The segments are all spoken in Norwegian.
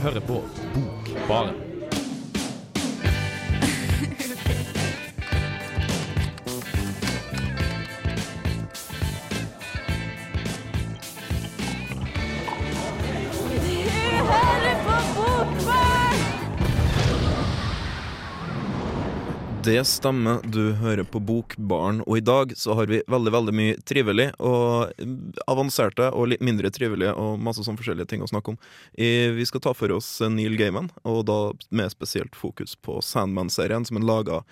hører på Bokbaren. Det stemmer, du hører på Bokbaren, og i dag så har vi veldig veldig mye trivelig og avanserte og litt mindre trivelige og masse sånn forskjellige ting å snakke om. Vi skal ta for oss Neil Gaiman, og da med spesielt fokus på Sandman-serien, som er laga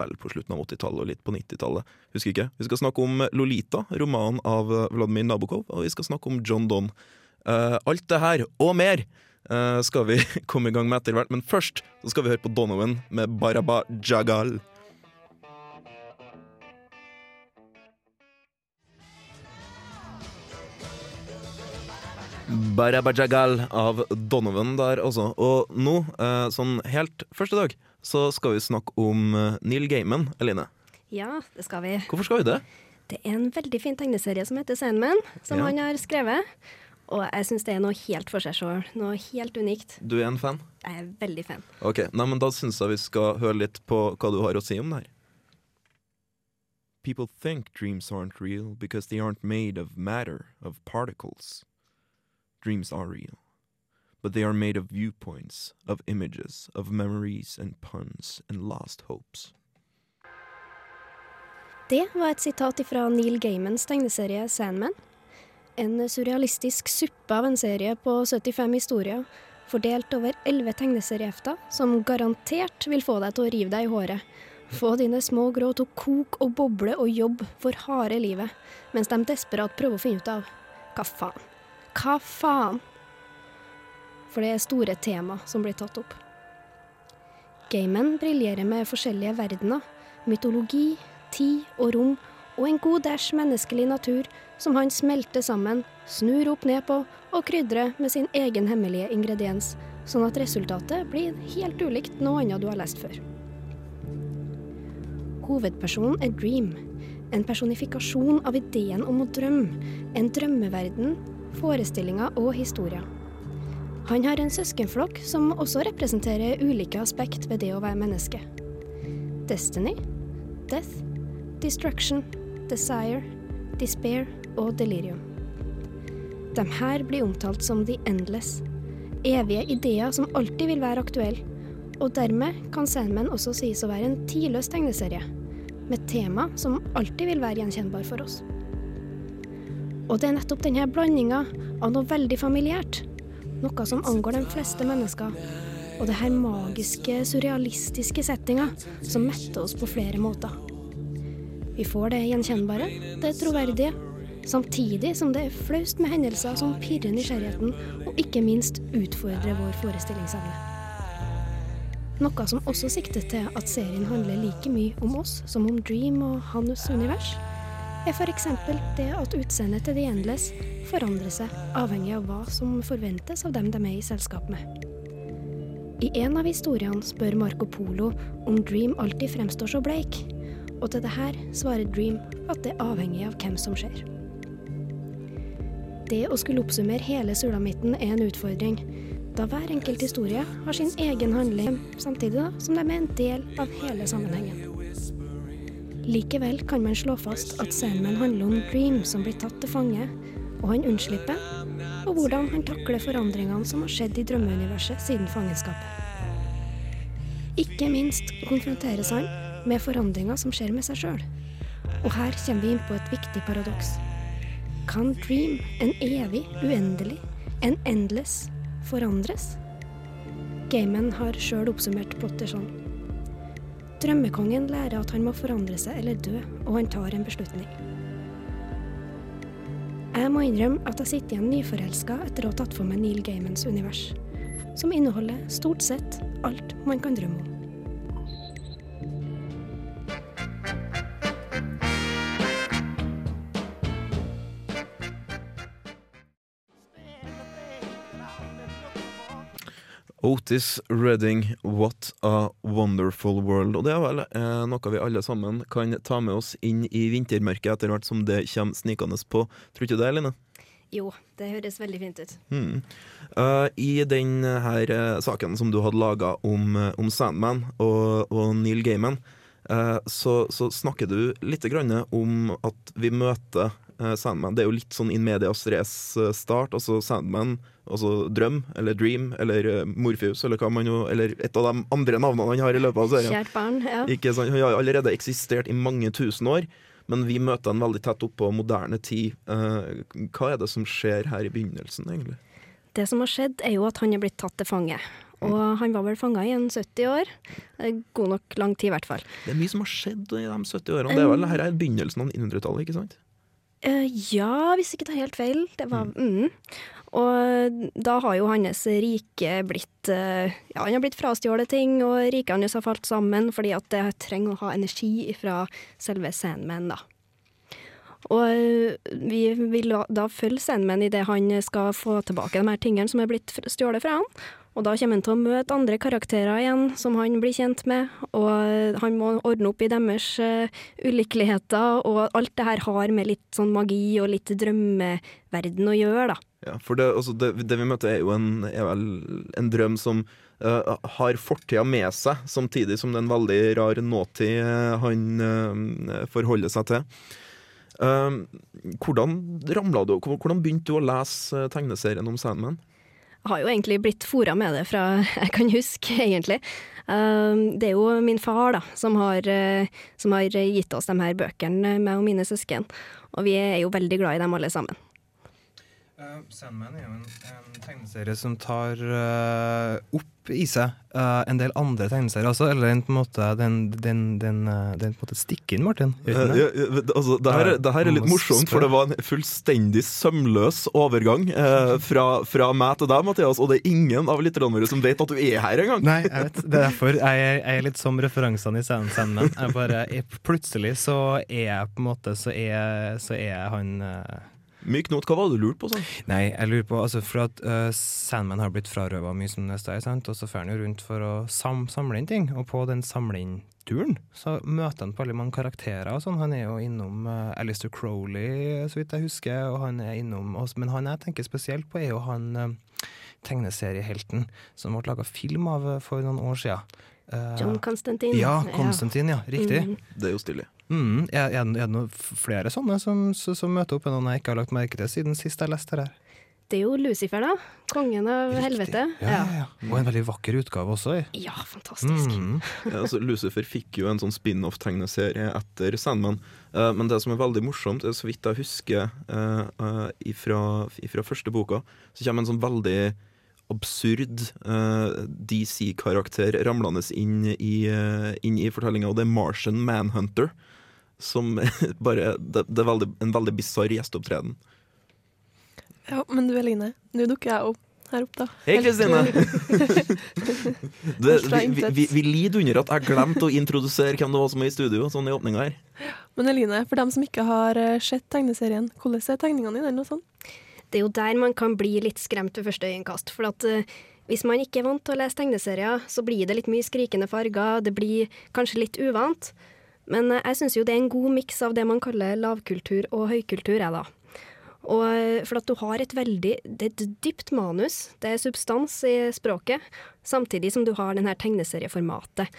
vel på slutten av 80-tallet og litt på 90-tallet. Husker ikke. Vi skal snakke om Lolita, romanen av Vladimir Nabokov, og vi skal snakke om John Donne. Eh, alt det her, og mer, eh, skal vi komme i gang med etter hvert. Men først så skal vi høre på Donovan med Baraba Jagal. Baraba Jagal av Donovan der, altså. Og nå, eh, sånn helt første dag, så skal vi snakke om eh, Neil Gaiman, Eline. Ja, det skal vi. Hvorfor skal vi det? Det er en veldig fin tegneserie som heter Sandman, som Ja. han har skrevet. Og jeg syns det er noe helt for seg sjøl. Noe helt unikt. Du er en fan? Jeg er veldig fan. Ok, nei, men Da syns jeg vi skal høre litt på hva du har å si om det her. People think dreams aren't real because they aren't made of matter, of particles. Dreams are real. But they are made of viewpoints, of images, of memories and puns and lost hopes. Det var et sitat fra Neil Gaimans tegneserie Sandman. En surrealistisk suppe av en serie på 75 historier, fordelt over 11 tegneseriehefter, som garantert vil få deg til å rive deg i håret. Få dine små grå til å koke og boble og jobbe for harde livet, mens de desperat prøver å finne ut av hva faen? Hva faen? For det er store tema som blir tatt opp. Gamen briljerer med forskjellige verdener, mytologi, tid og rom, og en god dæsj menneskelig natur som han smelter sammen, snur opp ned på og krydrer med sin egen hemmelige ingrediens, sånn at resultatet blir helt ulikt noe annet du har lest før. Hovedpersonen er Dream, en personifikasjon av ideen om å drømme, en drømmeverden, forestillinger og historier. Han har en søskenflokk som også representerer ulike aspekt ved det å være menneske. Destiny, Death, Destruction, Desire, Despair og Delirium. De her blir omtalt som The Endless, evige ideer som alltid vil være aktuelle, og dermed kan Sandman også sies å være en tidløs tegneserie, med tema som alltid vil være gjenkjennbar for oss. Og det er nettopp denne blandinga av noe veldig familiært, noe som angår de fleste mennesker, og det her magiske, surrealistiske settinga som metter oss på flere måter. Vi får det gjenkjennbare, det troverdige, samtidig som det er flaust med hendelser som pirrer nysgjerrigheten, og ikke minst utfordrer vår forestillingsevne. Noe som også sikter til at serien handler like mye om oss som om Dream og hans univers, er f.eks. det at utseendet til The Endless forandrer seg avhengig av hva som forventes av dem de er i selskap med. I en av historiene spør Marco Polo om Dream alltid fremstår så bleik, og til det her svarer Dream at det er avhengig av hvem som ser. Det å skulle oppsummere hele sulamitten er en utfordring, da hver enkelt historie har sin egen handling, samtidig da, som de er en del av hele sammenhengen. Likevel kan man slå fast at Sandman handler om Dream som blir tatt til fange, og han unnslipper, og hvordan han takler forandringene som har skjedd i drømmeuniverset siden fangenskapet. Ikke minst konfronteres han med forandringer som skjer med seg sjøl. Og her kommer vi inn på et viktig paradoks. Kan Dream, en evig, uendelig, en endless, forandres? Gamen har sjøl oppsummert plotter sånn. Drømmekongen lærer at han må forandre seg eller dø, og han tar en beslutning. Jeg må innrømme at jeg sitter igjen nyforelska etter å ha tatt for meg Neil Gaimans univers, som inneholder stort sett alt man kan drømme om. Otis Redding, What a Wonderful World. Og det er vel eh, noe vi alle sammen kan ta med oss inn i vintermørket etter hvert som det kommer snikende på. Tror ikke du det, Eline? Jo, det høres veldig fint ut. Mm. Uh, I den her uh, saken som du hadde laga om, uh, om, Sandman og, og Neil Gaiman, så, så, snakker du litt om at vi møter Sandman. Det er jo litt sånn in medias race start. Altså Sandman, altså Drøm eller Dream eller Morpheus eller hva man jo Eller et av de andre navnene han har i løpet av serien. Kjært barn, ja. Ikke sant? Han har allerede eksistert i mange tusen år. Men vi møter han veldig tett opp på moderne tid. hva er det som skjer her i begynnelsen, egentlig? Det som har skjedd, er jo at han er blitt tatt til fange. Og han var vel fanga i en 70 år. God nok lang tid, i hvert fall. Det er mye som har skjedd i de 70 årene. Det er vel her er begynnelsen av 1900-tallet, ikke sant? Uh, ja, hvis ikke tar helt feil. Det var mm. mm. Og da har jo hans rike blitt uh, Ja, han har blitt frastjålet ting, og riket hans har falt sammen fordi at det trenger å ha energi fra selve Sandman, da. Og eh, vi vil da følge Sandman i det han skal få tilbake de her tingene som er blitt stjålet fra han. Og da kommer han til å møte andre karakterer igjen, som han blir kjent med. Og eh, han må ordne opp i deres uh, ulykkeligheter, og alt det her har med litt sånn magi og litt drømmeverden å gjøre, da. Ja, for det, altså det, det vi møter er jo en, er en drøm som uh, har fortida med seg, samtidig som det er en veldig rar nåtid uh, han forholder seg til. Uh, hvordan du Hvordan begynte du å lese eh, tegneserien om Sandman? Har jo egentlig blitt fora med det fra jeg kan huske, egentlig. Uh, det er jo min far da, som har, uh, som har gitt oss de her bøkene, meg og mine søsken. Og vi er jo veldig glad i dem alle sammen. Uh, Sandman er jo en, en tegneserie som tar uh, opp i seg uh, en del andre tegneserier også, eller den på en måte den, den, den, uh, den på en måte stikker inn, Martin? Ja, ja, altså, det, her, det, her, er litt morsomt, for det var en fullstendig sømløs overgang fra, fra, meg til deg, Mathias, og det er ingen av lytterne våre som vet at du er her engang. Nei, jeg vet. Det er derfor jeg jeg er litt som referansene i Sandman. Jeg bare, jeg, plutselig så er jeg på en måte Så er, så er han Myk not, hva var det du lurte på? sånn? Nei, jeg lurer på, altså For at uh, Sandman har blitt frarøva mye som det er, sant? og så drar han jo rundt for å sam samle inn ting. Og på den samle-inn-turen så møter han på alle mange karakterer. og sånn. Han er jo innom uh, Alistair Crowley, så vidt jeg husker. og han er innom oss, Men han jeg tenker spesielt på, er jo han uh, tegneseriehelten som ble laga film av for noen år siden. John Constantine. Ja, Constantine, ja, riktig. Mm. Det er jo stilig. Mm, er, er, det noen flere sånne som, som, som møter opp, noen jeg ikke har lagt merke til siden sist jeg leste det her? Det er jo Lucifer, da. Kongen av Riktig. helvete. Ja, ja. Ja, Og en veldig vakker utgave også. Ja, fantastisk. Mm. altså, Lucifer fikk jo en sånn spin-off-tegneserie etter Sandman. Uh, men det som er veldig morsomt, er så vidt jeg husker uh, uh, ifra, ifra, første boka, så kommer en sånn veldig absurd DC-karakter ramlende inn i, inn i fortellinga, og det er Martian Manhunter som bare Det, det er veldig, en veldig bisarr gjesteopptreden. Ja, men du Eline, nå dukker jeg opp her oppe, da. Hei, Kristine! vi, vi, vi, lider under at jeg glemte å introdusere hvem det var som er i studio sånn i åpninga her. Men Eline, for dem som ikke har eh, sett tegneserien, hvordan er tegningene i den? og sånn? Det er jo der man kan bli litt skremt ved første øyekast. For at uh, hvis man ikke er vant til å lese tegneserier, så blir det litt mye skrikende farger, det blir kanskje litt uvant. Men eh, jeg syns jo det er en god miks av det man kaller lavkultur og høykultur, jeg, da. Og eh, for at du har et veldig Det er et dypt manus, det er substans i språket, samtidig som du har den her tegneserieformatet.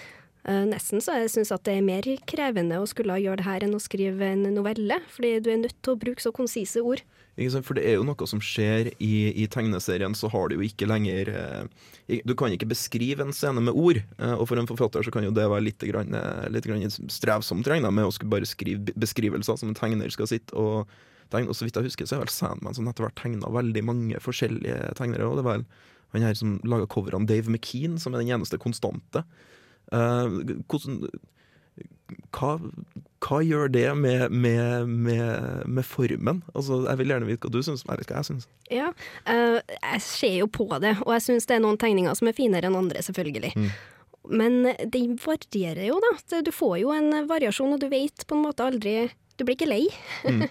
Uh, nesten så jeg syns at det er mer krevende å skulle gjøre det her enn å skrive en novelle, fordi du er nødt til å bruke så konsise ord. For det er jo noe som skjer i, i tegneserien, så har du jo ikke lenger eh, Du kan ikke beskrive en scene med ord, eh, og for en forfatter så kan jo det være litt, grann, eh, litt grann strevsomt regna med å skulle bare skrive beskrivelser som en tegner skal sitte og tegne. Og så vidt jeg husker, så er vel Sandman som etter hvert tegna veldig mange forskjellige tegnere. Og det var vel han her som laga coverne, Dave McKean, som er den eneste konstante. Eh, hvordan hva, hva, gjør det med, med, med, med, formen? Altså, jeg vil gjerne vite hva du syns, men hva jeg syns. Ja, uh, jeg ser jo på det, og jeg syns det er noen tegninger som er finere enn andre, selvfølgelig. Mm. Men det varierer jo, da. Du får jo en variasjon, og du vet på en måte aldri du blir ikke lei. mm.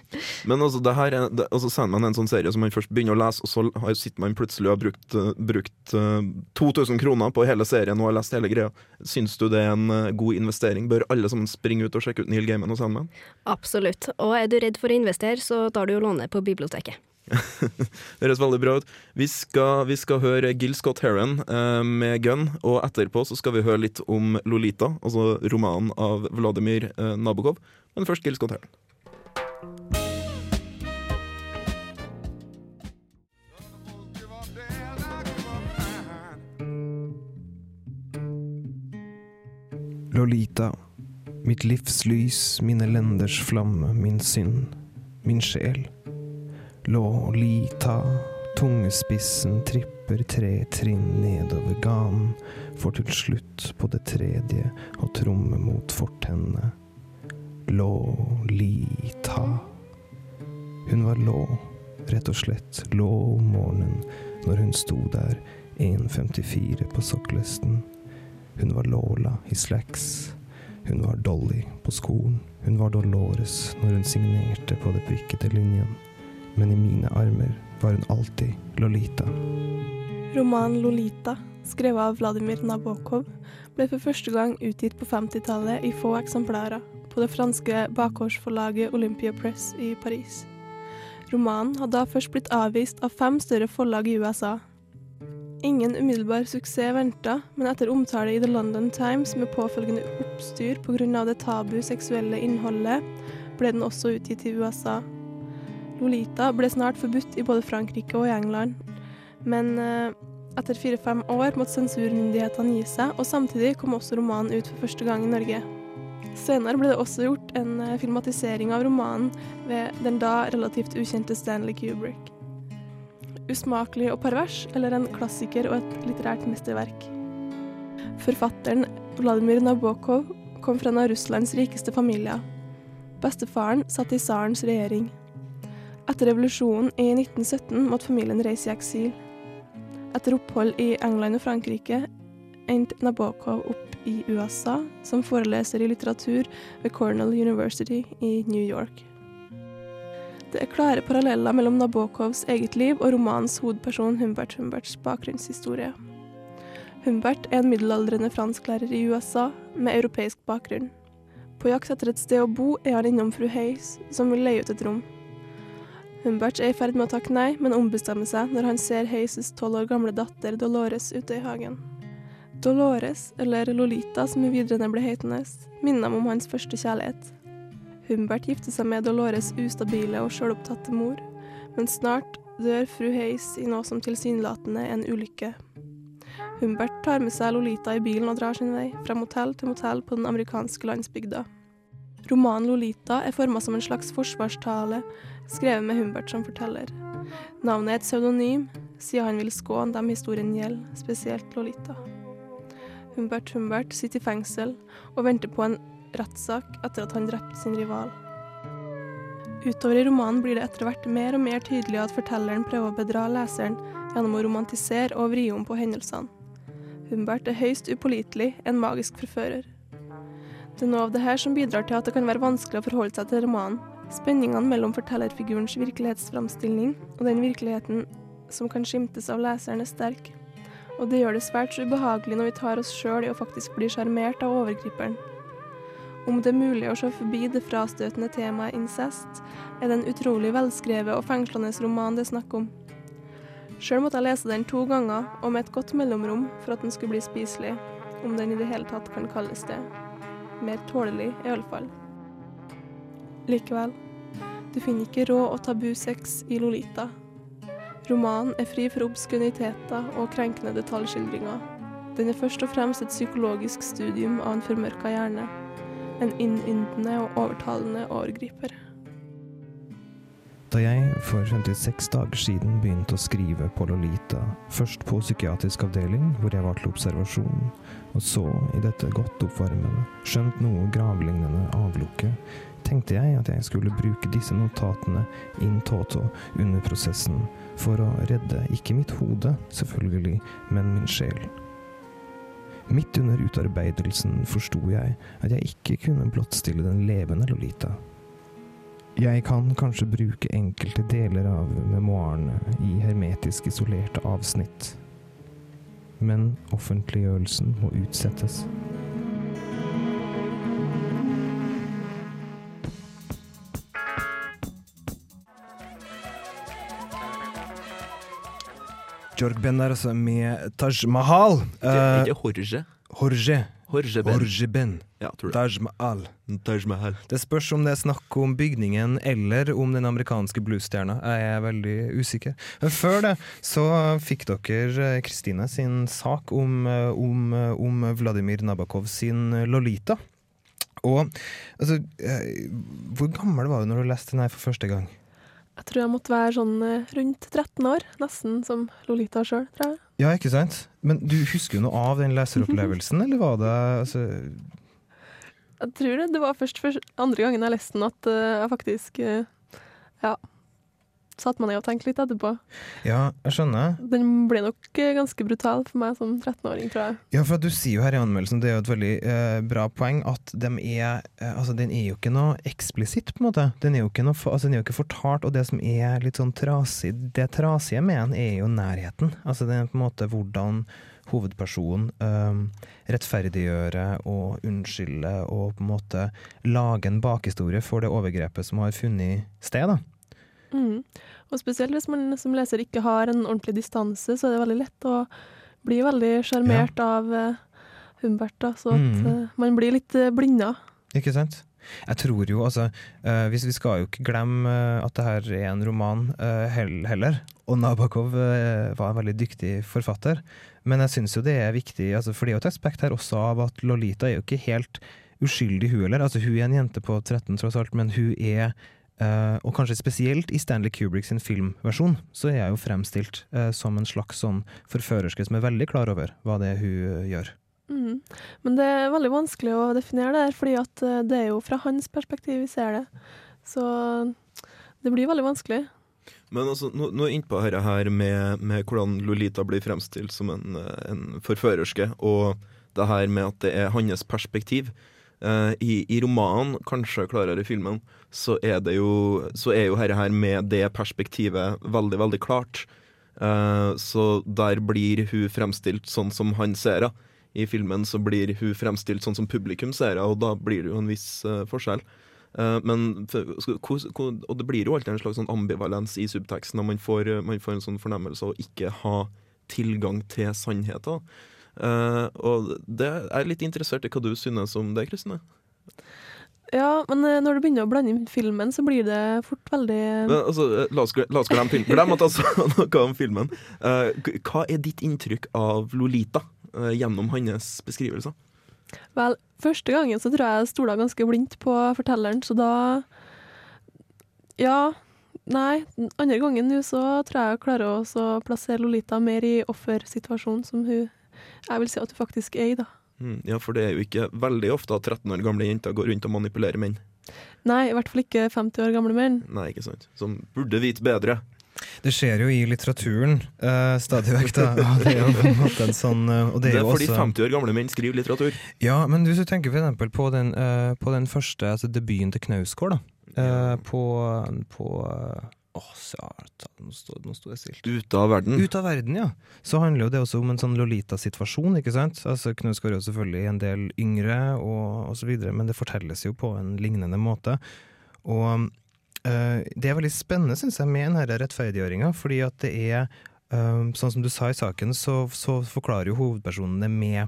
Men altså, det her er, det, altså sender man en sånn serie som man først begynner å lese, og så har, sitter man plutselig og har brukt, uh, brukt uh, eh, 2000 kroner på hele serien og har lest hele greia. Syns du det er en uh, god investering? Bør alle sammen springe ut og sjekke ut Neil Gaiman og Sandman? Absolutt. Og er du redd for å investere, så tar du og låner på biblioteket. Høres veldig bra ut. Vi skal, vi skal høre Gil Scott Heron eh, med 'Gun', og etterpå så skal vi høre litt om Lolita, altså romanen av Vladimir eh, Nabokov. Men først Gil Scott Heron. Lolita, mitt livs lys, mine lenders flamme, min synd, min sjel. Lolita, tungespissen tripper tre trinn nedover ganen, for til slutt på det tredje å tromme mot fortennene. Lolita. Hun var lå, rett og slett lå om morgenen når hun sto der 1.54 på sokkelesten. Hun var Lola i slacks. Hun var Dolly på skolen. Hun var Dolores når hun signerte på det prikkete linjen. Men i mine armer var hun alltid Lolita. Romanen 'Lolita', skrevet av Vladimir Nabokov, ble for første gang utgitt på 50-tallet i få eksemplarer på det franske bakgårdsforlaget Olympia Press i Paris. Romanen hadde da først blitt avvist av fem større forlag i USA. Ingen umiddelbar suksess venta, men etter omtale i The London Times med påfølgende oppstyr pga. det tabu seksuelle innholdet, ble den også utgitt i USA. Lolita ble snart forbudt i både Frankrike og i England, men eh, etter fire-fem år måtte sensurmyndighetene gi seg, og samtidig kom også romanen ut for første gang i Norge. Senere ble det også gjort en eh, filmatisering av romanen ved den da relativt ukjente Stanley Kubrick. Usmakelig og pervers, eller en klassiker og et litterært mesterverk. Forfatteren Vladimir Nabokov kom fra en av Russlands rikeste familier. Bestefaren satt i tsarens regjering. Etter revolusjonen i 1917 måtte familien reise i eksil. Etter opphold i England og Frankrike endte Nabokov opp i USA som foreleser i litteratur ved Cornell University i New York. Det er klare paralleller mellom Nabokovs eget liv og romanens hovedperson Humbert Humberts bakgrunnshistorie. Humbert er en middelaldrende fransklærer i USA med europeisk bakgrunn. På jakt etter et sted å bo er han innom fru Hayes, som vil leie ut et rom. Humbert er i ferd med å takke nei, men ombestemmer seg når han ser Hayes' tolv år gamle datter Dolores ute i hagen. Dolores, eller Lolita som hun videre ble hetende, minner ham om hans første kjærlighet. Humbert gifter seg med Dolores' ustabile og sjølopptatte mor, men snart dør fru Hayes i noe som tilsynelatende er en ulykke. Humbert tar med seg Lolita i bilen og drar sin vei, fra motell til motell på den amerikanske landsbygda. Romanen Lolita er forma som en slags forsvarstale, skrevet med Humbert som forteller. Navnet er et pseudonym, siden han vil skåne dem historien gjelder, spesielt Lolita. Humbert Humbert sitter i fengsel og venter på en rettssak etter at han drepte sin rival. Utover i romanen blir det etter hvert mer og mer tydelig at fortelleren prøver å bedra leseren gjennom å romantisere og vri om på hendelsene. Humbert er høyst upålitelig, en magisk forfører. Det er noe av det her som bidrar til at det kan være vanskelig å forholde seg til romanen. Spenningene mellom fortellerfigurens virkelighetsframstilling og den virkeligheten som kan skimtes av leseren, er sterk. Og det gjør det svært så ubehagelig når vi tar oss sjøl i å faktisk bli sjarmert av overgriperen. Om det er mulig å se forbi det frastøtende temaet incest, er det en utrolig velskrevet og fengslende roman det er snakk om. Sjøl måtte jeg lese den to ganger, og med et godt mellomrom, for at den skulle bli spiselig, om den i det hele tatt kan kalles det. Mer tålelig, iallfall. Likevel, du finner ikke rå og tabu sex i Lolita. Romanen er fri for obskøniteter og krenkende detaljskildringer. Den er først og fremst et psykologisk studium av en formørka hjerne. En innyndende og overtalende overgriper. Da jeg for 56 dager siden begynte å skrive på Lolita, først på psykiatrisk avdeling, hvor jeg var til observasjon, og så i dette godt oppvarmede, skjønt noe gravlignende avlukket, tenkte jeg at jeg skulle bruke disse notatene in toto under prosessen, for å redde ikke mitt hode, selvfølgelig, men min sjel. Midt under utarbeidelsen forsto jeg at jeg ikke kunne blottstille den levende Lolita. Jeg kan kanskje bruke enkelte deler av memoarene i hermetisk isolerte avsnitt, men offentliggjørelsen må utsettes. Jorg Ben der, altså, med Taj Mahal. Det er Uh, ikke Horje. Jorge. Horje Ben. Jorge Ben. Ja, tror det. Taj Mahal. Taj Mahal. Det spørs om det er snakk om bygningen eller om den amerikanske bluesstjerna. Jeg er veldig usikker. Men før det så fikk dere eh, Kristine sin sak om, eh, om, om Vladimir Nabakov sin Lolita. Og altså, hvor gammel var du når du leste den her for første gang? Jeg tror jeg måtte være sånn eh, rundt 13 år, nesten som Lolita sjøl, tror jeg. Ja, ikke sant? Men du husker jo noe av den leseropplevelsen, eller var det altså, Jeg tror det, det var først først andre gangen jeg leste den at eh, jeg faktisk eh, ja, satte meg ned og tenkte litt etterpå. Ja, jeg skjønner. Den ble nok eh, ganske brutal for meg som 13-åring, tror jeg. Ja, for du sier jo her i anmeldelsen, det er jo et veldig eh, bra poeng, at de er, eh, altså, den er jo ikke noe eksplisitt, på en måte. Den er jo ikke, noe, altså, den er jo ikke fortalt, og det som er litt sånn trasig, det trasige med den er jo nærheten. Altså det er på en måte hvordan hovedpersonen eh, rettferdiggjøre og unnskylde og på en måte lage en bakhistorie for det overgrepet som har funnet sted. da. Mm. Og spesielt hvis man som leser ikke har en ordentlig distanse, så er det veldig lett å bli veldig sjarmert av uh, Humbert. Da, så at Mm. eh, man blir litt uh, blinda. Ikke sant? Jeg tror jo, altså uh, hvis Vi skal jo ikke glemme at det her er en roman heller. Og Nabokov var en veldig dyktig forfatter. Men jeg syns jo det er viktig, altså, for det er jo et aspekt her også av at Lolita er jo ikke helt uskyldig, hun heller. Altså, hun er en jente på 13 tross alt, men hun er eh, og kanskje spesielt i Stanley Kubrick sin filmversjon, så er jeg jo fremstilt uh, som en slags sånn forførerske som er veldig klar over hva det er hun uh, gjør. Mm. Men det er veldig vanskelig å definere det her, fordi at det er jo fra hans perspektiv vi ser det. Så det blir veldig vanskelig. Men altså, nå, nå er jeg dette her med, med hvordan Lolita blir fremstilt som en, en forførerske, og det her med at det er hans perspektiv. Eh, i, I romanen, kanskje klarere i filmen, så er det jo Så er jo dette her med det perspektivet veldig, veldig klart. Eh, så der blir hun fremstilt sånn som han ser henne. I filmen så blir hun fremstilt sånn som publikum ser henne, og da blir det jo en viss eh, forskjell. Men Og det blir jo alltid en slags sånn ambivalens i subteksten, og man får, man får en sånn fornemmelse av å ikke ha tilgang til sannheten. Eh, og det er litt interessert i hva du synes om det, Kristine. Ja, men eh, når du begynner å blande inn filmen, så blir det fort veldig Men, altså, eh, la, oss, glemme filmen. Glem at sa noe om filmen. Uh, hva er ditt inntrykk av Lolita uh, gjennom hans beskrivelser? Vel, første gangen så tror jeg jeg stola ganske blindt på fortelleren, så da Ja. Nei, andre gangen nå så tror jeg jeg klarer å plassere Lolita mer i offersituasjonen som hun Jeg vil si at du faktisk er i, da. Mm, ja, for det er jo ikke veldig ofte at 13 år gamle jenter går rundt og manipulerer menn. Nei, i hvert fall ikke 50 år gamle menn. Nei, ikke sant. Som burde vite bedre. Det skjer jo i litteraturen uh, stadig vekk, da. Og det er jo på en måte en sånn eh, og Det det er jo fordi også 50 år gamle menn skriver litteratur. Ja, men hvis du tenker for eksempel på den, eh, på den første altså debuten til Knausgård, da. Uh, på på eh, Åh, satan, nå sto nå sto jeg stilt. Ute av verden. Ut av verden, ja. Så handler jo det også om en sånn Lolita-situasjon, ikke sant. Altså Knausgård er jo selvfølgelig en del yngre og, og så videre, men det fortelles jo på en lignende måte. Og øh, det er veldig spennende, syns jeg, med denne rettferdiggjøringa, fordi at det er øh, Sånn som du sa i saken, så, så forklarer jo hovedpersonen det med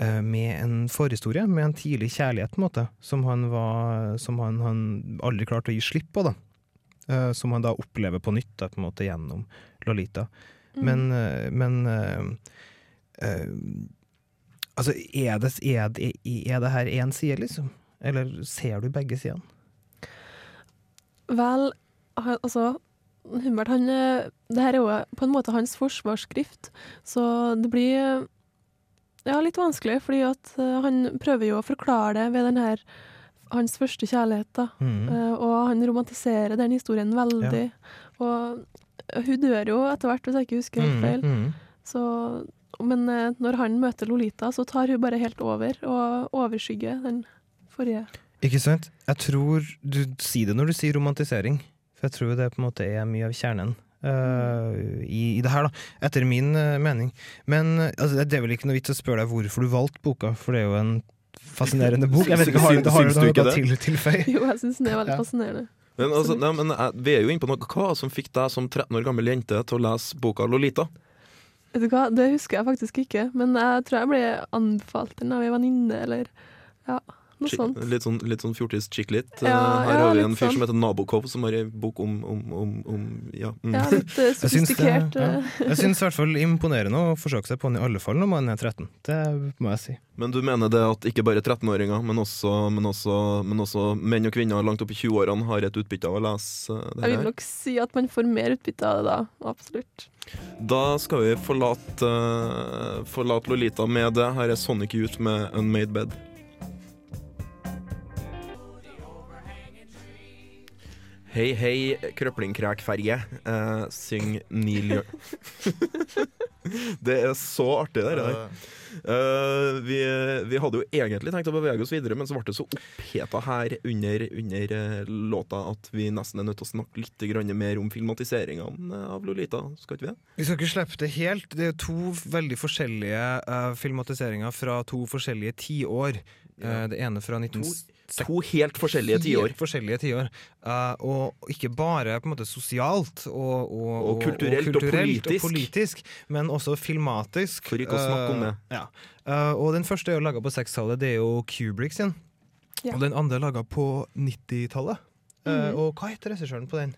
eh, med en forhistorie, med en tidlig kjærlighet, på en måte, som han, var, som han, han aldri klarte å gi slipp på. da. Eh, som han da opplever på nytt da, på en måte gjennom Lolita. Mm. Men, eh, men uh, uh, Altså, er det, er, det, er det her én side, liksom? Eller ser du begge sidene? Vel, altså Humbert, han Det her er jo på en måte hans forsvarsskrift, så det blir ja, litt vanskelig, fordi at han prøver jo å forklare det ved den her hans første kjærlighet, da. Mm. Eh, og han romantiserer den historien veldig. Og hun dør jo etter hvert, hvis jeg ikke husker helt feil. Mm, mm. Så, men eh, når han møter Lolita, så tar hun bare helt over, og overskygger den forrige. Ikke sant? Jeg tror du sier det når du sier romantisering, for jeg tror det på en måte er mye av kjernen. Uh, i, i det her, da, etter min uh, mening. Men altså, det er vel ikke noe vits å spørre deg hvorfor du valgte boka, for det er jo en fascinerende bok. Jeg vet ikke, Har, det, har du syns du ikke noe det? til tilføye? Jo, jeg syns den er veldig Ja. fascinerende. Men, altså, nei, men eh, vi er jo inne på noe. Hva som fikk deg som 13 år gammel jente til å lese boka 'Lolita'? Vet du hva, det husker jeg faktisk ikke, men jeg tror jeg ble anbefalt den av ei venninne, eller ja, noe sånt. Litt sånn, litt sånn fjortis chick-lit. Eh, Ja, Her ja, har vi en fyr sånn. som heter Nabokov, som har ei bok om, om, om, om ja. Mm. Ja, litt eh, syns sofistikert. eh. Jeg syns i hvert fall imponerende å forsøke seg på den, i alle fall når man er 13. Det må jeg si. Men du mener det at ikke bare 13-åringer, men men, men også menn og kvinner langt opp i 20-årene har et utbytte av å lese det her? Jeg vil nok si at man får mer utbytte av det da, absolutt. Da skal vi forlate, eh, forlate Lolita med det. Her er Sonic Youth med Unmade Bed. Hei, hei, krøplingkrækferge. Eh, syng Neil Young. det er så artig, det der. Uh, vi, vi hadde jo egentlig tenkt å bevege oss videre, men så ble det så oppheta her under, under eh, låta at vi nesten er nødt til å snakke litt mer om filmatiseringene av Lolita. Skal ikke vi det? Vi skal ikke slippe det helt. Det er to veldig forskjellige eh, filmatiseringer fra to forskjellige tiår. Uh, det ene fra 19... To helt forskjellige tiår. Forskjellige tiår. Uh, og ikke bare på en måte sosialt og, og, Og kulturelt og politisk. politisk, men også filmatisk. For ikke å snakke om det. Uh, ja. uh, og den første er jo laga på 60-tallet, det er jo Kubrick sin. Ja. Og den andre er laga på 90-tallet. Mm. Og hva heter regissøren på den?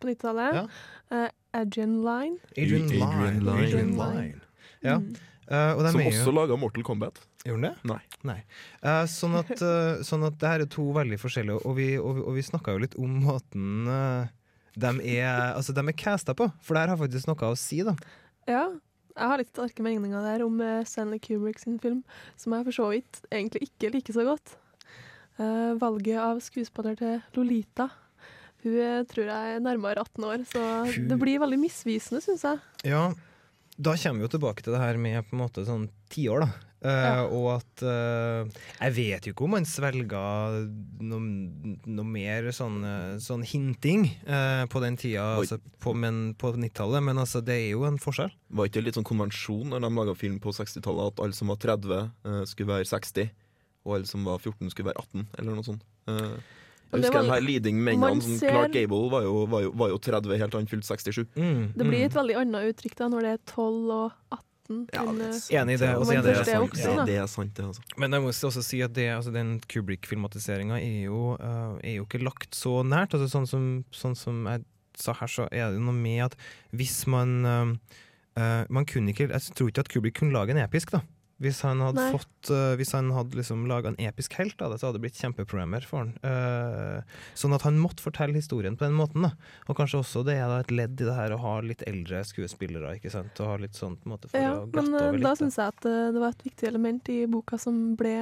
På 90-tallet. Ja. Uh, Adrian Line. Adrian Adrian Lyne. Lyne. Adrian Line. Ja. Mm. Eh, og Som er jo- også laga Mortal Kombat. Gjorde den det? Nei. Eh, sånn, at, uh, sånn at det her er to veldig forskjellige, og vi, og vi, og vi snakka jo litt om måten uh, de er, altså, de er casta på, for det her har faktisk noe å si, da. Ja, jeg har litt sterke meninger der om eh, Stanley Kubrick sin film, som jeg for så vidt egentlig ikke liker så godt. Eh, valget av skuespiller til Lolita Hun eh, tror jeg er nærmere 18 år, så Hun- det blir veldig misvisende, syns jeg. Ja, da kommer vi jo tilbake til det her med på en måte sånn tiår, da. Eh, Ja. Og at uh, Jeg vet jo ikke om han svelga noe, noe mer sånn, eh, sånn hinting uh, på den tida, altså, på, men, på 90-tallet, men altså, det er jo en forskjell. Var ikke det litt sånn konvensjon når de laga film på 60-tallet, at alle som var 30, eh, skulle være 60, og alle som var 14, skulle være 18, eller noe sånt? Eh, jeg husker var- de her leading-mennene som ser- Clark Gable var jo, var, jo, var jo 30 helt til han fylte 67. Mm, Det blir mm. et veldig annet uttrykk da når det er 12 og 18. Ja, det er eh. Enig i det, og så Man er det er sant. voksen, Ja, det er sant, det, Også. Men jeg må også si at det, altså den Kubrick-filmatiseringa er, jo, eh, er jo ikke lagt så nært. Altså sånn, som, sånn som jeg sa her, så er det noe med at hvis man uh, eh, Man kunne ikke Jeg tror ikke at Kubrick kunne lage en episk, da. Hvis han hadde Nei. fått uh, Hvis han hadde liksom laga en episk helt av det, så hadde det blitt kjempeproblemer for han. Uh, sånn at han måtte fortelle historien på den måten. da Og kanskje også det er et ledd i det her å ha litt eldre skuespillere, ikke sant. Og ha litt sånn på en måte for Ja, å glatte men eh, over litt. da syns jeg at eh, det var et viktig element i boka som ble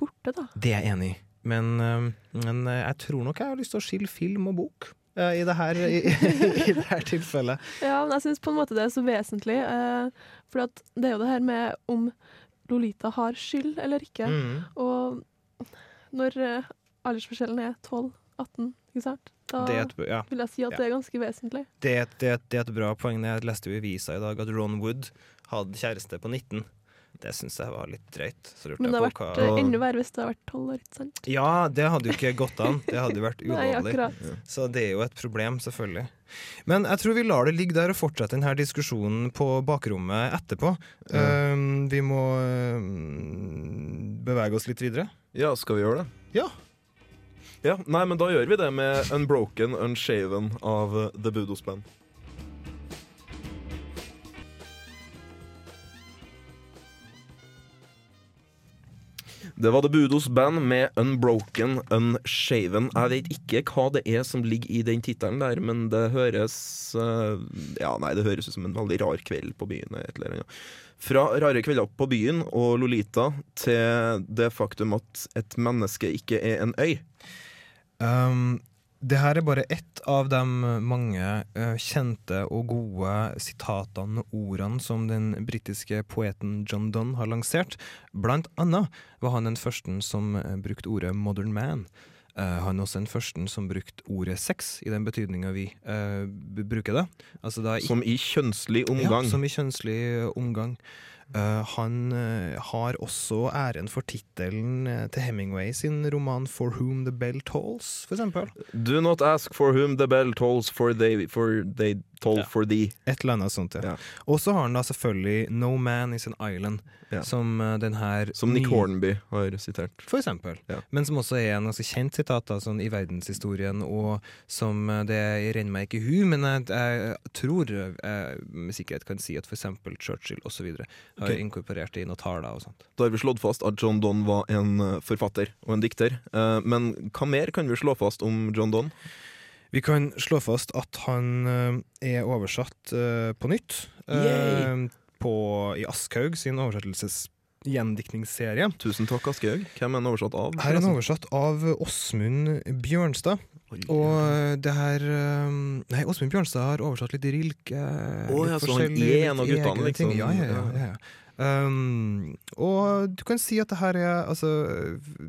borte, da. Det er jeg enig i. Men, uh, men jeg tror nok jeg har lyst til å skille film og bok. I det her, i, i det her tilfellet. Ja, men jeg syns på en måte det er så vesentlig. Eh, for at det er jo det her med om Lolita har skyld eller ikke. Mm. Og når uh, aldersforskjellen er 12-18, ikke sant, da et, ja, vil jeg si at Ja. det er ganske vesentlig. det, er et- det, er et- det er et bra poeng. Jeg leste jo i visa i dag at Ron Wood hadde kjæreste på 19. Det syns jeg var litt drøyt. Så lurte Men det hadde vært hva eh, enda verre hvis det hadde vært 12 år, ikke sant? Ja, det hadde jo ikke gått an. Det hadde jo vært ulovlig. akkurat. Så det er jo et problem, selvfølgelig. Men jeg tror vi lar det ligge der og fortsette denne diskusjonen på bakrommet etterpå. Um, vi må um, bevege oss litt videre. Ja, skal vi gjøre det? Ja. Ja, Nei, men da gjør vi det med Unbroken Unshaven av The Budos Band. Det var The Budos Band med Unbroken Unshaven. Jeg vet ikke hva det er som ligger i den tittelen der, men det høres eh, Ja, nei, det høres ut som en veldig rar kveld på byen. Fra rare kvelder på byen og Lolita til det faktum at et menneske ikke er en øy. Um, det her er bare ett av de mange uh, kjente og gode sitatene og ordene som den britiske poeten John Donne har lansert. Blant annet var han den første som eh, brukte ordet 'modern man'. Uh, han er også den første som brukte ordet sex, i den betydninga vi uh, bruker det. Altså da Som i kjønnslig omgang. Ja, som i kjønnslig omgang. Eh, han eh, har også æren for tittelen eh, til Hemingway sin roman 'For Whom the Bell Tolls', eksempel. Do not ask for whom the bell tolls, for they, for they toll Ja. for thee. Et eller annet sånt, ja. Ja. Og så har han da selvfølgelig 'No Man Is An Island', Ja. som uh, den her Som Nick nye- Hornby har sitert. For eksempel. Men som også er en ganske kjent sitat da, sånn, i verdenshistorien, og som uh, det renner meg ikke i hu, men jeg, jeg tror jeg med sikkerhet kan si at for eksempel Churchill osv. har okay. inkorporert det i noen taler og sånt. Da har vi slått fast at John Donne var en eh, forfatter og en dikter. uh, Men hva mer kan vi slå fast om John Donne? Vi kan slå fast at han eh, er oversatt eh, på nytt eh, på, i Aschhaug sin oversettelsesgjendiktningsserie. Tusen takk, Aschehoug. Hvem er den oversatt av? Her er den oversatt av Åsmund Bjørnstad. Og det her Nei, Åsmund Bjørnstad har oversatt litt Rilke. Oh, ja, så han forskjellige- er en av guttene, liksom. Ja, ja, ja. ja, ja. Um, og du kan si at det her er altså,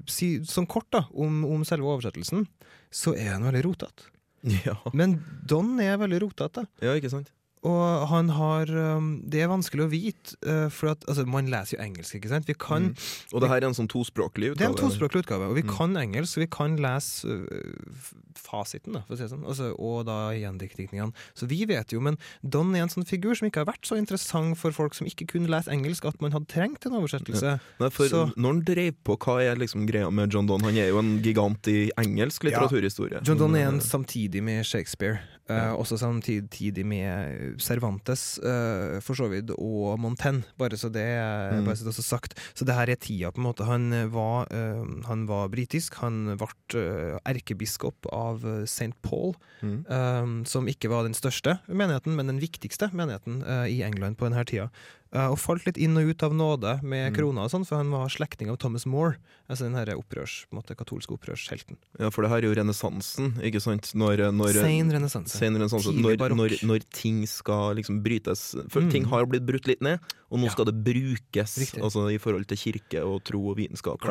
si, Sånn kort da om, om selve oversettelsen, så er den veldig rotete. Ja. Men Don er veldig rotete. ja, ikke sant? Og han har um, Det er vanskelig å vite, uh, for at altså, man leser jo engelsk, ikke sant? Vi kan, Mm. Og det her er en sånn tospråklig utgave? Det er en tospråklig utgave, og vi Mm. kan engelsk, så vi kan lese uh, fasiten, da, for å si det sånn, altså, og da gjendiktningene. Så vi vet jo, men Don er en sånn figur som ikke har vært så interessant for folk som ikke kunne lese engelsk, at man hadde trengt en oversettelse. Nei, for Så- Når han drev på, hva er liksom greia med John Don? Han er jo en gigant i engelsk litteraturhistorie. John Don er en eh, samtidig med Shakespeare, uh, også samtidig med Cervantes, uh, for så vidt, og Montaigne, bare så det er Mm. bare så sagt. Så det her er tida, på en måte. Han var, uh, han var britisk, han ble erkebiskop av St. Paul, mm. som ikke var den største menigheten, men den viktigste menigheten i England på denne tida. Uh, og falt litt inn og ut av nåde med Mm. krona og sånn, for han var slektning av Thomas More, altså den her opprørs, på en måte, katolske opprørshelten. Ja, for det her er jo renessansen, ikke sant? Når, når, Sein renessanse. Sen renessanse. Når, når, når ting skal liksom brytes For Mm. ting har blitt brutt litt ned, og nå skal det brukes Riktig. altså i forhold til kirke og tro og vitenskap.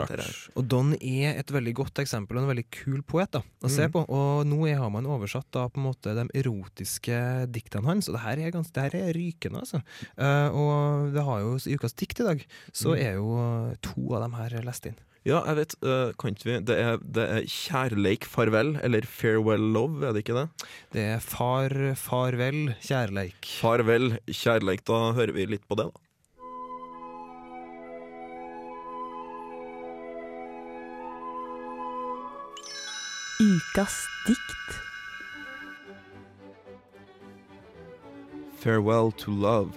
og Don er et veldig godt eksempel og en veldig kul poet da, å se Mhm. på. Og nå er- har man oversatt da på en måte de erotiske diktene hans, og det her er, gans, det her er rykende, altså. Uh, og det har jo i ukas dikt i dag, så mm. er jo to av dem her lest inn. Ja, jeg vet, Uh, kan ikke vi Det er, det er kjærleik, farvel, eller farewell love, er det ikke det? Det er Far, farvel, kjærleik. Farvel, kjærleik. Da hører vi litt på det, da. Ukas dikt. Farewell to love.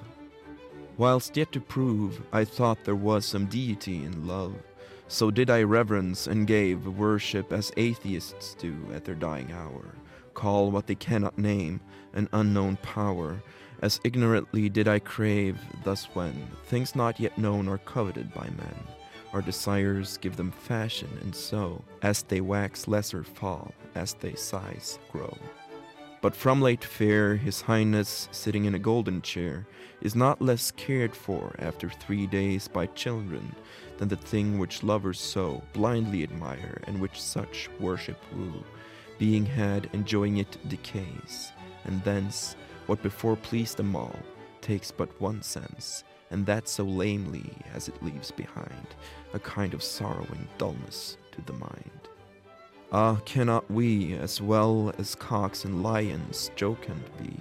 Whilst yet to prove, I thought there was some deity in love. So did I reverence and gave worship as atheists do at their dying hour. Call what they cannot name an unknown power. As ignorantly did I crave, thus when things not yet known are coveted by men. Our desires give them fashion, and so, as they wax lesser fall, as they size grow. But from late fair, His Highness, sitting in a golden chair, is not less cared for after three days by children than the thing which lovers so blindly admire and which such worship woo. Being had, enjoying it decays, and thence what before pleased them all takes but one sense, and that so lamely as it leaves behind a kind of sorrowing dullness to the mind. Ah, cannot we, as well as cocks and lions, jocund be,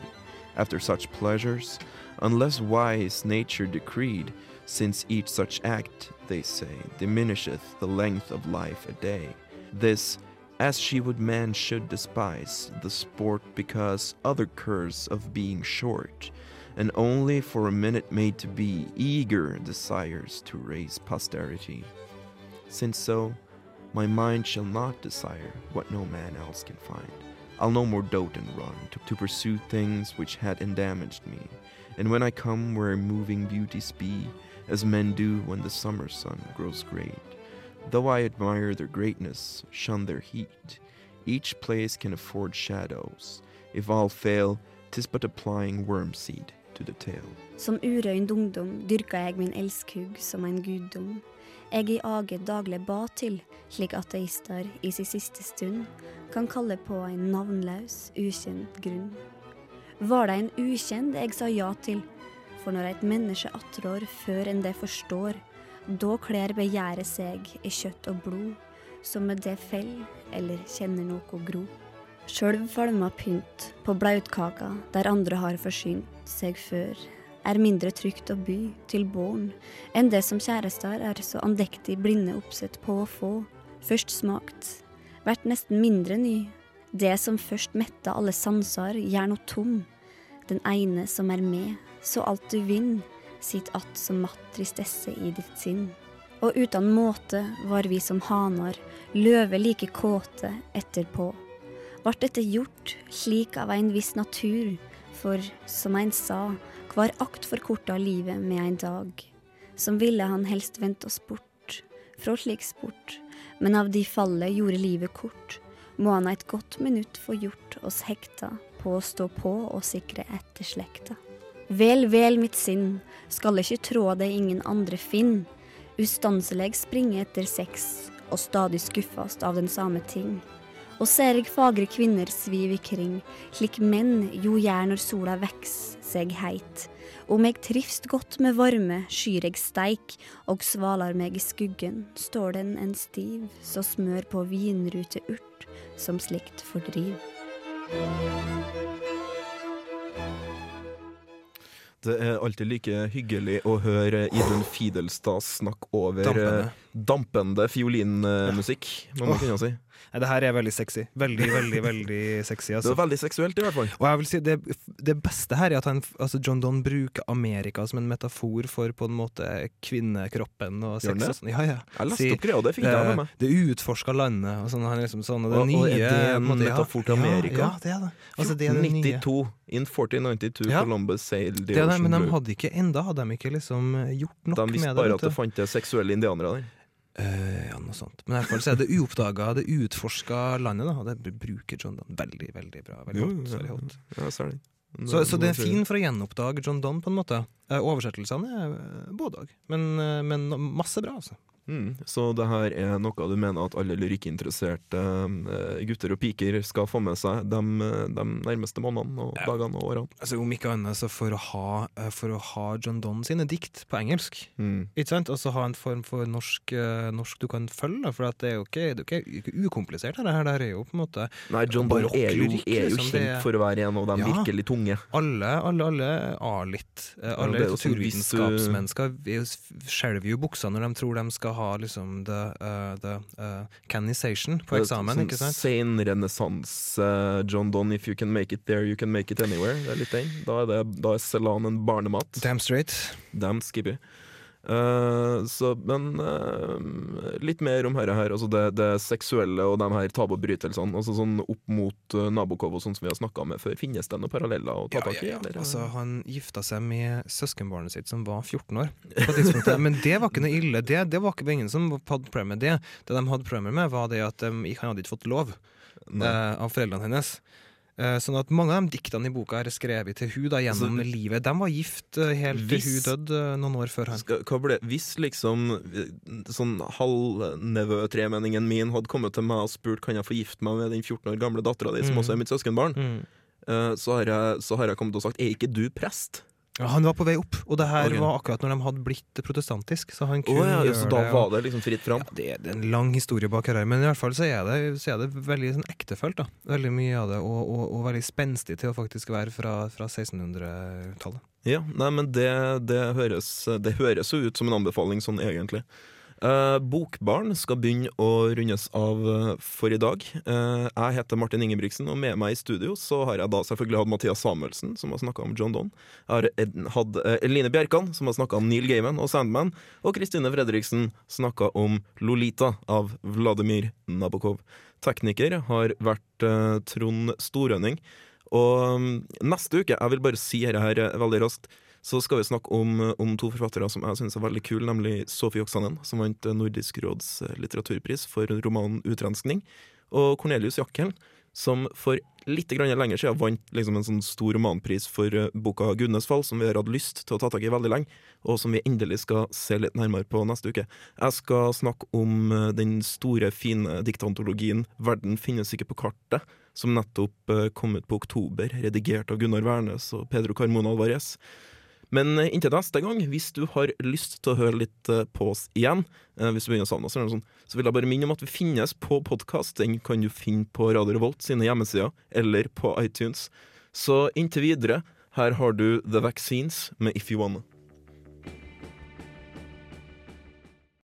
after such pleasures, unless wise nature decreed, since each such act, they say, diminisheth the length of life a day. This, as she would man should despise the sport because other curse of being short, and only for a minute made to be eager desires to raise posterity. Since so, my mind shall not desire what no man else can find. I'll no more dote and run to, to pursue things which had endamaged me. And when I come where moving beauties be, as men do when the summer sun grows great, though I admire their greatness, shun their heat, each place can afford shadows. If all fail, 'tis but applying worm seed. Som urøynd ungdom dyrka jeg min elskhugg som en guddom. Jeg i age daglig ba til, slik ateister i sin siste stund kan kalle på en navnløs, ukjent grunn. Var det en ukjent jeg sa ja til, for når et menneske attrår før enn det forstår, da kler begjæret seg i kjøtt og blod, som med det fell eller kjenner noe gro. Sjølv falma pynt på blautkaka der andre har forsynt seg før, er mindre trygt å by til barn enn det som kjærester er så andektig blinde oppsett på å få. Først smakt, vært nesten mindre ny. Det som først metta alle sanser, gjør noe tom. Den ene som er med, så alt du vinner, sitt att som matt tristesse i ditt sinn. Og uten måte var vi som hanar, løve like kåte etterpå. Vart dette gjort slik av en viss natur, for som ein sa, hver akt forkorta livet med en dag. Som ville han helst vendt oss bort, fra slik sport, men av de fallet gjorde livet kort, må han et godt minutt få gjort oss hekta på å stå på og sikre etter slekta. Vel, vel, mitt sinn, skal ikke trå det ingen andre finn, ustanselig springe etter sex, og stadig skuffast av den samme ting. Og ser eg fagre kvinner sviv ikring, slik menn jo gjør når sola veks seg heit. Om eg trivst godt med varme, skyr eg steik, og svalar meg i skuggen, står den en stiv, så smør på vinrute urt, som slikt fordriv. Det er alltid like hyggelig å høre Idun Fidelstad snakke over Dampende. eh, dampende fiolinmusikk, må man kunne si. Nei, det her er veldig sexy. Veldig, veldig veldig sexy. Det Altså. er veldig seksuelt, i hvert fall. Og jeg vil si det, det beste her er at han, altså John Donne bruker Amerika som en metafor for på en måte kvinnekroppen og sex. det? Og sånn. ja, ja. Jeg leste opp greia, det fikk jeg med det, meg. det utforska landet og sånn. Han liksom sånn og det Og- nye og er det en måte, metafor til Amerika? Ja, ja, det er det. Altså, det er det nye. 1492. In 1492 Ja. Columbus sailed the Det det, ocean men de hadde ikke enda hadde de ikke liksom gjort nok De visste med det. bare at det fantes seksuelle indianere der. Eh, ja, noe sånt. Men i hvert fall så er det uoppdaga, det uutforska landet, da. Det bruker John Donne veldig, veldig bra. Veldig hot. Veldig hot. Ja. Så, så det er fint fin for å gjenoppdage John Donne, på en måte. Eh, oversettelsene er eh, både òg. Men, eh, men masse bra, altså. Mm, så det her er noe du mener at alle lyrikkinteresserte gutter og piker skal få med seg de, de nærmeste månedene og dagene og årene? Altså Om ikke annet så for å ha, for å ha John Donne sine dikt på engelsk. Mm. Ikke sant? Og så ha en form for norsk, norsk du kan følge. For at det er jo ikke, det er jo ikke ukomplisert. Det her Det her er jo på en måte Nei, John Donne er er jo liksom, kjent for å være en av de Ja. virkelig tunge. Alle, alle, alle A-litt. Alle det er jo naturvitenskapsmennesker skjelver jo buksa når de tror de skal ha liksom the, uh, the uh, canization på eksamen, sånn ikke sant? Senrenessanse uh, John Donne, if you can make it there, you can make it anywhere. Det er litt den. Da er, det, da er Celan en barnemat. Damn straight. Damn skippy. Eh, så, men uh, litt mer om dette her. Altså det, det seksuelle og de her tabubrytelsene. Altså sånn opp mot uh, Nabokov og sånn som vi har snakka med før. Finnes det noen paralleller å ta tak i? eller? Altså, han gifta seg med søskenbarnet sitt som var 14 år. På tidspunktet. Men det var ikke noe ille. Det, det var ikke ingen som hadde problemer med det. Det de hadde problemer med, var det at de, han hadde ikke fått lov av foreldrene hennes. Eh, sånn at Mange av de diktene i boka er skrevet til hun da gjennom Altså, livet. De var gift eh, helt til hun døde eh, noen år før han. Skal, hvis liksom sånn halvnevø-tremenningen min hadde kommet til meg og spurt Kan jeg få gifte meg med den 14 år gamle dattera di, som Mm. også er mitt søskenbarn, Mm. så, har jeg, så har jeg kommet og sagt Er ikke du prest? Ja, han var på vei opp, og det her okay. var akkurat når de hadde blitt protestantisk. Så han kunne kunne ja, gjøre så da var det liksom fritt fram? ja, det, det er en lang historie bak her, men i hvert fall så er det, så er det veldig sånn ektefølt. da Veldig mye av det, og, og, og veldig spenstig til å faktisk være fra, fra 1600-tallet. Ja, nei, men det, det, høres, det høres jo ut som en anbefaling sånn egentlig. Eh, Bokbarn skal begynne å rundes av eh, for i dag. Eh, jeg heter Martin Ingebrigtsen, og med meg i studio så har jeg da selvfølgelig hatt Mathias Samuelsen, som har snakka om John Donne. Jeg har hatt eh, Eline Bjerkan, som har snakka om Neil Gaiman og Sandman. Og Kristine Fredriksen snakka om Lolita av Vladimir Nabokov. Tekniker har vært Trond Storønning. Og mm, neste uke, jeg vil bare si dette her veldig raskt, så skal vi snakke om, om to forfattere som jeg syns er veldig kule, nemlig Sofie Oksanen, som vant eh, Nordisk råds eh, litteraturpris for romanen 'Utrenskning', og Cornelius Jakkelen, som for litt lenger siden vant liksom en sånn stor romanpris for eh, boka 'Gudenes fall', som vi har hatt lyst til å ta tak i veldig lenge, og som vi endelig skal se litt nærmere på neste uke. Jeg skal snakke om eh, den store, fine diktantologien 'Verden finnes ikke på kartet', som nettopp eh, kom ut på oktober, redigert av Gunnar Wærnes og Pedro Carmona Alvarez. Men eh, inntil neste gang, hvis du har lyst til å høre litt eh, på oss igjen, eh, hvis du begynner å savne oss, eller noe sånt, så vil jeg bare minne om at vi finnes på podkast. Den kan du finne på Radio Revolt sine hjemmesider, eller på iTunes. Så inntil videre, her har du The Vaccines med If You Wanna.